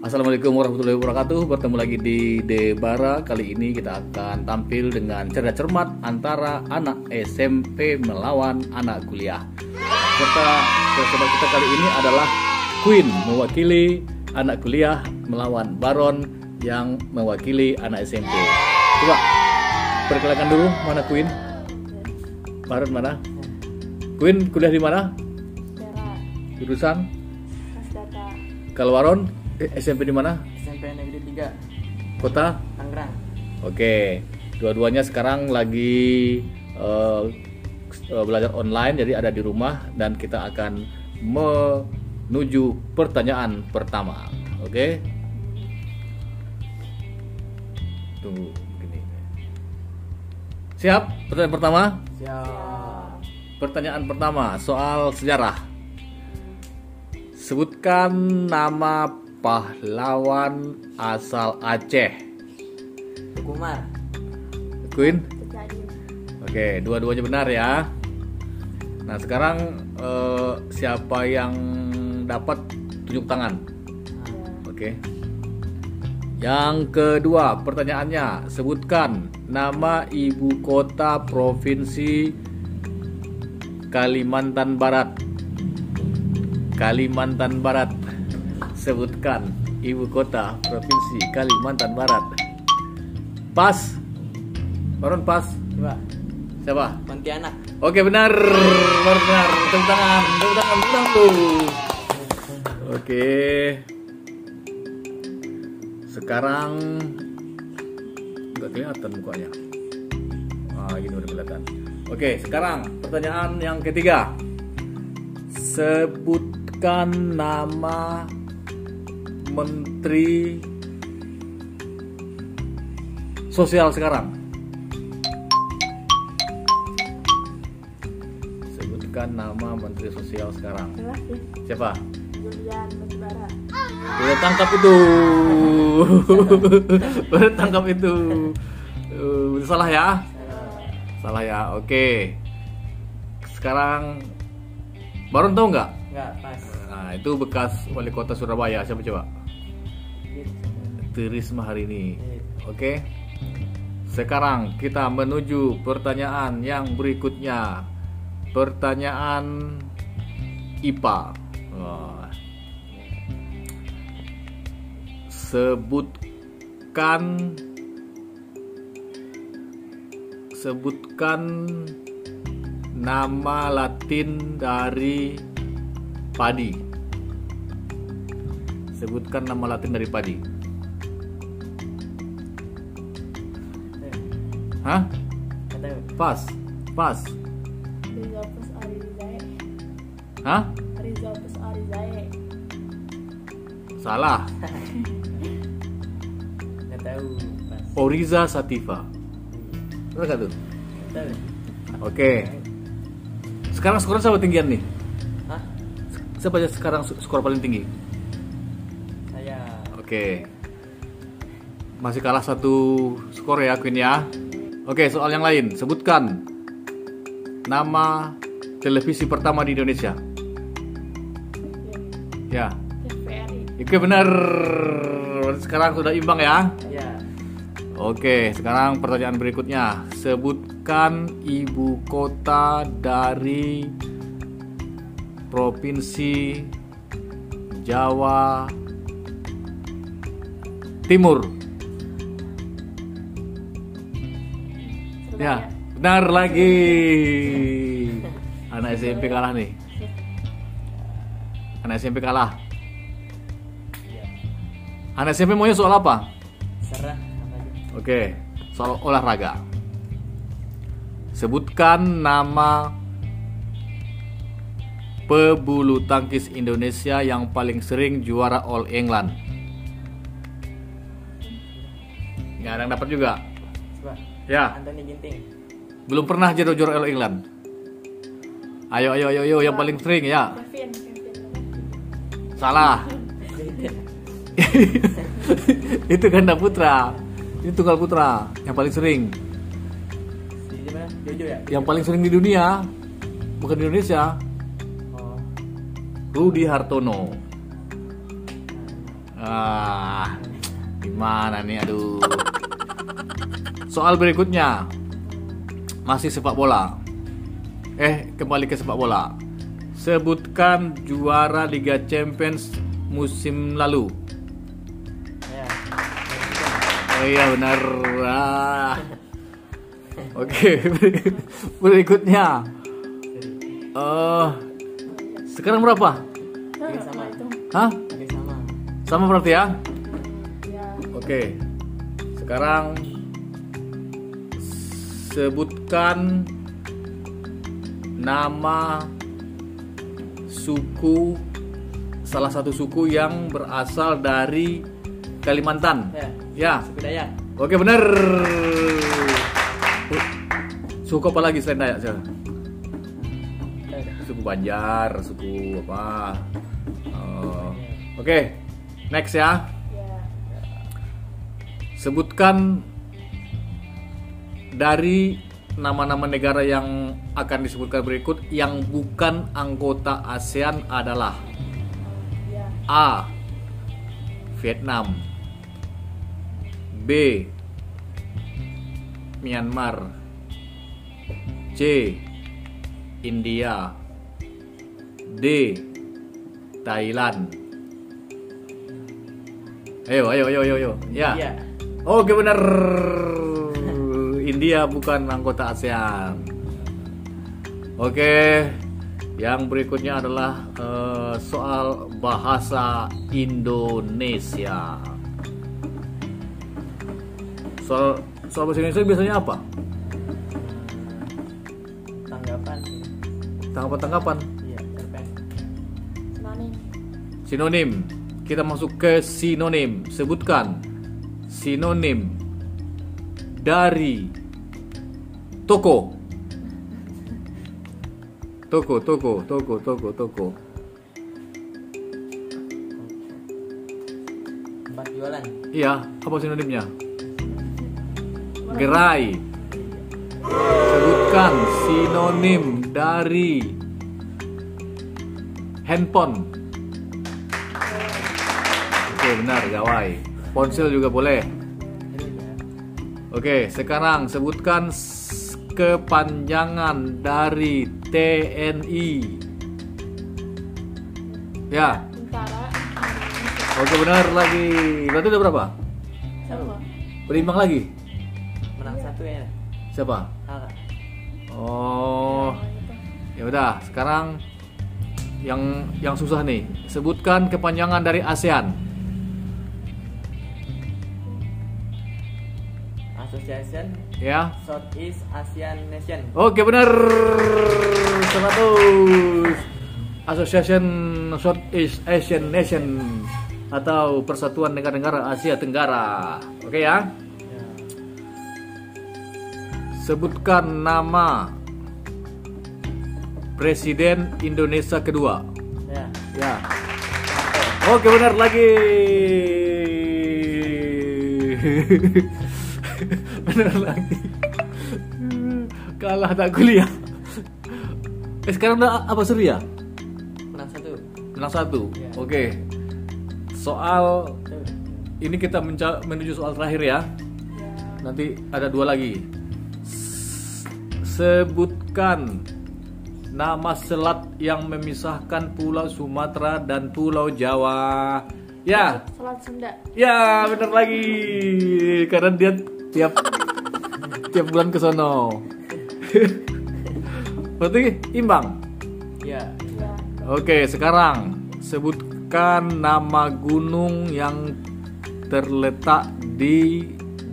Assalamualaikum warahmatullahi wabarakatuh. Bertemu lagi di Debara. Kali ini kita akan tampil dengan cerdas cermat antara anak SMP melawan anak kuliah. Serta peserta kita kali ini adalah Queen mewakili anak kuliah melawan Baron yang mewakili anak SMP. Coba perkenalkan dulu mana Queen? Baron mana? Queen kuliah di mana? Jurusan? Kalau Baron SMP di mana? SMP Negeri 3 Kota? Tangerang. Oke, dua-duanya sekarang lagi eh, belajar online, jadi ada di rumah dan kita akan menuju pertanyaan pertama. Oke, tunggu gini. Siap? Pertanyaan pertama. Siap. Pertanyaan pertama soal sejarah. Sebutkan nama pahlawan asal Aceh. Kumar. Queen. Oke, dua-duanya benar ya. Nah, sekarang eh, siapa yang dapat tunjuk tangan? Oke. Yang kedua, pertanyaannya, sebutkan nama ibu kota provinsi Kalimantan Barat. Kalimantan Barat. Sebutkan ibu kota provinsi Kalimantan Barat. Pas. Baron pas. Coba. Siapa? Pontianak. Oke benar, benar. Tepuk tangan, tepuk tangan, tepuk tangan. Oke. Sekarang nggak kelihatan mukanya. Ah, gini udah kelihatan. Oke, sekarang pertanyaan yang ketiga. Sebutkan nama menteri sosial sekarang. Sebutkan nama menteri sosial sekarang. Siapa? Julian Batubara Udah tangkap itu. Udah tangkap itu. Uh, salah ya? Salah ya. Oke. Sekarang Baron tahu nggak? Enggak, pas. Nah, itu bekas wali kota Surabaya. Siapa coba? Tirisma hari ini. Oke. Sekarang kita menuju pertanyaan yang berikutnya. Pertanyaan IPA. Wah. Sebutkan sebutkan nama Latin dari padi. Sebutkan nama Latin dari padi. Hah? Pas. Pas. Rizopus Arizae Hah? Rizopus Arizae Salah. Tahu. Pas. Oriza Sativa. Tuh? Oke. Sekarang skornya siapa tinggian nih? Hah? Siapa aja sekarang skor paling tinggi? Oke. Masih kalah satu skor ya Queen ya. Oke, soal yang lain. Sebutkan nama televisi pertama di Indonesia. Ya. TVRI Oke benar. Sekarang sudah imbang ya. Ya. Oke, sekarang pertanyaan berikutnya. Sebutkan ibu kota dari provinsi Jawa Timur. Ya, benar lagi. Anak SMP kalah nih. Anak SMP kalah. Iya. Anak SMP maunya soal apa? Serah. Oke, soal olahraga. Sebutkan nama pebulu tangkis Indonesia yang paling sering juara All England. Ada yang dapat juga. Coba. Ya, Anthony Ginting. belum pernah jadi juara England. Ayo, ayo, ayo, ayo, yang paling sering ya. Kevin Kevin Salah. Itu ganda putra. Ini tunggal putra yang paling sering. Jojo ya? Yang paling sering di dunia, bukan di Indonesia. Oh. Rudi Hartono. Ah, gimana nih? Aduh. Soal berikutnya masih sepak bola. Eh, kembali ke sepak bola. Sebutkan juara Liga Champions musim lalu. Ya. Oh iya benar. Ah. Oke, berikutnya. Eh, sekarang berapa? Sama. itu. Hah? Oke sama. Sama berarti ya? Ya. Oke. Sekarang sebutkan nama suku salah satu suku yang berasal dari Kalimantan. Ya. Ya. Suku Dayak. Oke, benar. Suku apa lagi selain Dayak? Udah. Suku Banjar, suku apa? Oh. Oke. Next ya. Ya. Sebutkan dari nama-nama negara yang akan disebutkan berikut yang bukan anggota ASEAN adalah Ya. A. Vietnam B. Myanmar C. India D. Thailand Ayo, ayo, ayo, ayo, ayo. Ya. Iya. Oke benar. India bukan anggota ASEAN. Oke. Yang berikutnya adalah eh, soal bahasa Indonesia. Soal soal bahasa Indonesia biasanya apa? Tanggapan. Tanggapan-tanggapan. Iya. Sinonim. Sinonim. Kita masuk ke sinonim. Sebutkan sinonim dari toko. Toko, toko, toko, toko, toko. Tempat jualan. Iya, apa sinonimnya? Gerai. Sebutkan sinonim dari handphone. Oke, benar, gawai. Ponsel juga boleh. Oke, sekarang sebutkan kepanjangan dari TNI. Ya, oke benar lagi. Berarti udah berapa? Sama. Berimbang lagi. Menang satu ya. Siapa? Oh, ya udah. Sekarang yang yang susah nih. Sebutkan kepanjangan dari ASEAN. Association Ya. Southeast Asian Nation. Oke benar 100 Association Southeast Asian Nation atau Persatuan Negara-Negara Asia Tenggara. Oke ya. Ya. Sebutkan nama Presiden Indonesia kedua. Ya. Ya. Oke benar lagi. benar lagi. Kalah tak kuliah. Eh sekarang udah apa Surya? Menang satu. Menang satu. Ya. Oke. Soal Tuh. ini kita menuju soal terakhir ya. Ya. Nanti ada dua lagi. Sebutkan nama selat yang memisahkan Pulau Sumatera dan Pulau Jawa. Ya, Selat Sunda. ya benar lagi. Karena dia tiap tiap bulan ke sono. Berarti imbang. Ya. Ya. Oke, sekarang sebutkan nama gunung yang terletak di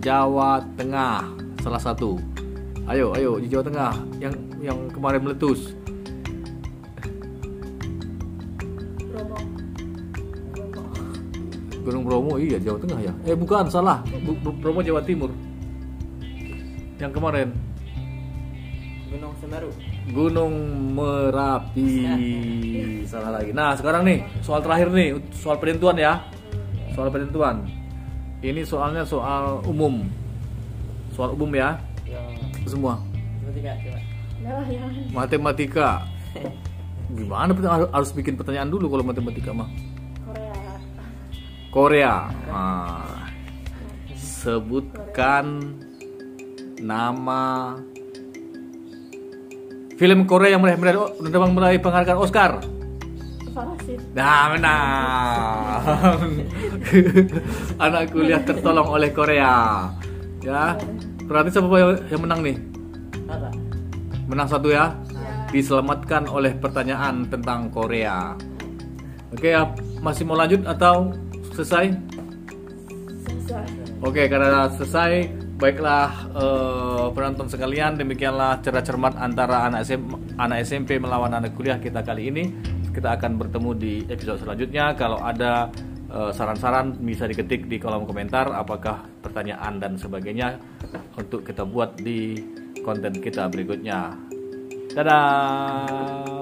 Jawa Tengah. Salah satu. Ayo, ayo di Jawa Tengah yang yang kemarin meletus. Gunung Bromo iya Jawa Tengah ya. Eh bukan, salah. Bromo Jawa Timur. Yang kemarin Gunung Semeru. Gunung Merapi. salah lagi. Nah, sekarang nih soal terakhir nih, soal penentuan ya. Soal penentuan. Ini soalnya soal umum. Soal umum ya, Ya. semua. Matematika coba. Yang Matematika. Gimana harus bikin pertanyaan dulu kalau matematika mah? Korea. Korea. Ah. sebutkan nama film Korea yang meraih meraih, meraih penghargaan Oscar. Farasin. Nah, menang. Anak kuliah tertolong oleh Korea. Ya. Berarti siapa yang, yang menang nih? Apa? Menang satu ya. Ya. Diselamatkan oleh pertanyaan tentang Korea. Oke ya, masih mau lanjut atau selesai? Selesai. Oke, karena selesai, baiklah eh, penonton sekalian, demikianlah cerdas cermat antara anak SM, anak SMP melawan anak kuliah kita kali ini. Kita akan bertemu di episode selanjutnya. Kalau ada eh, saran-saran bisa diketik di kolom komentar apakah pertanyaan dan sebagainya untuk kita buat di konten kita berikutnya. Dadah.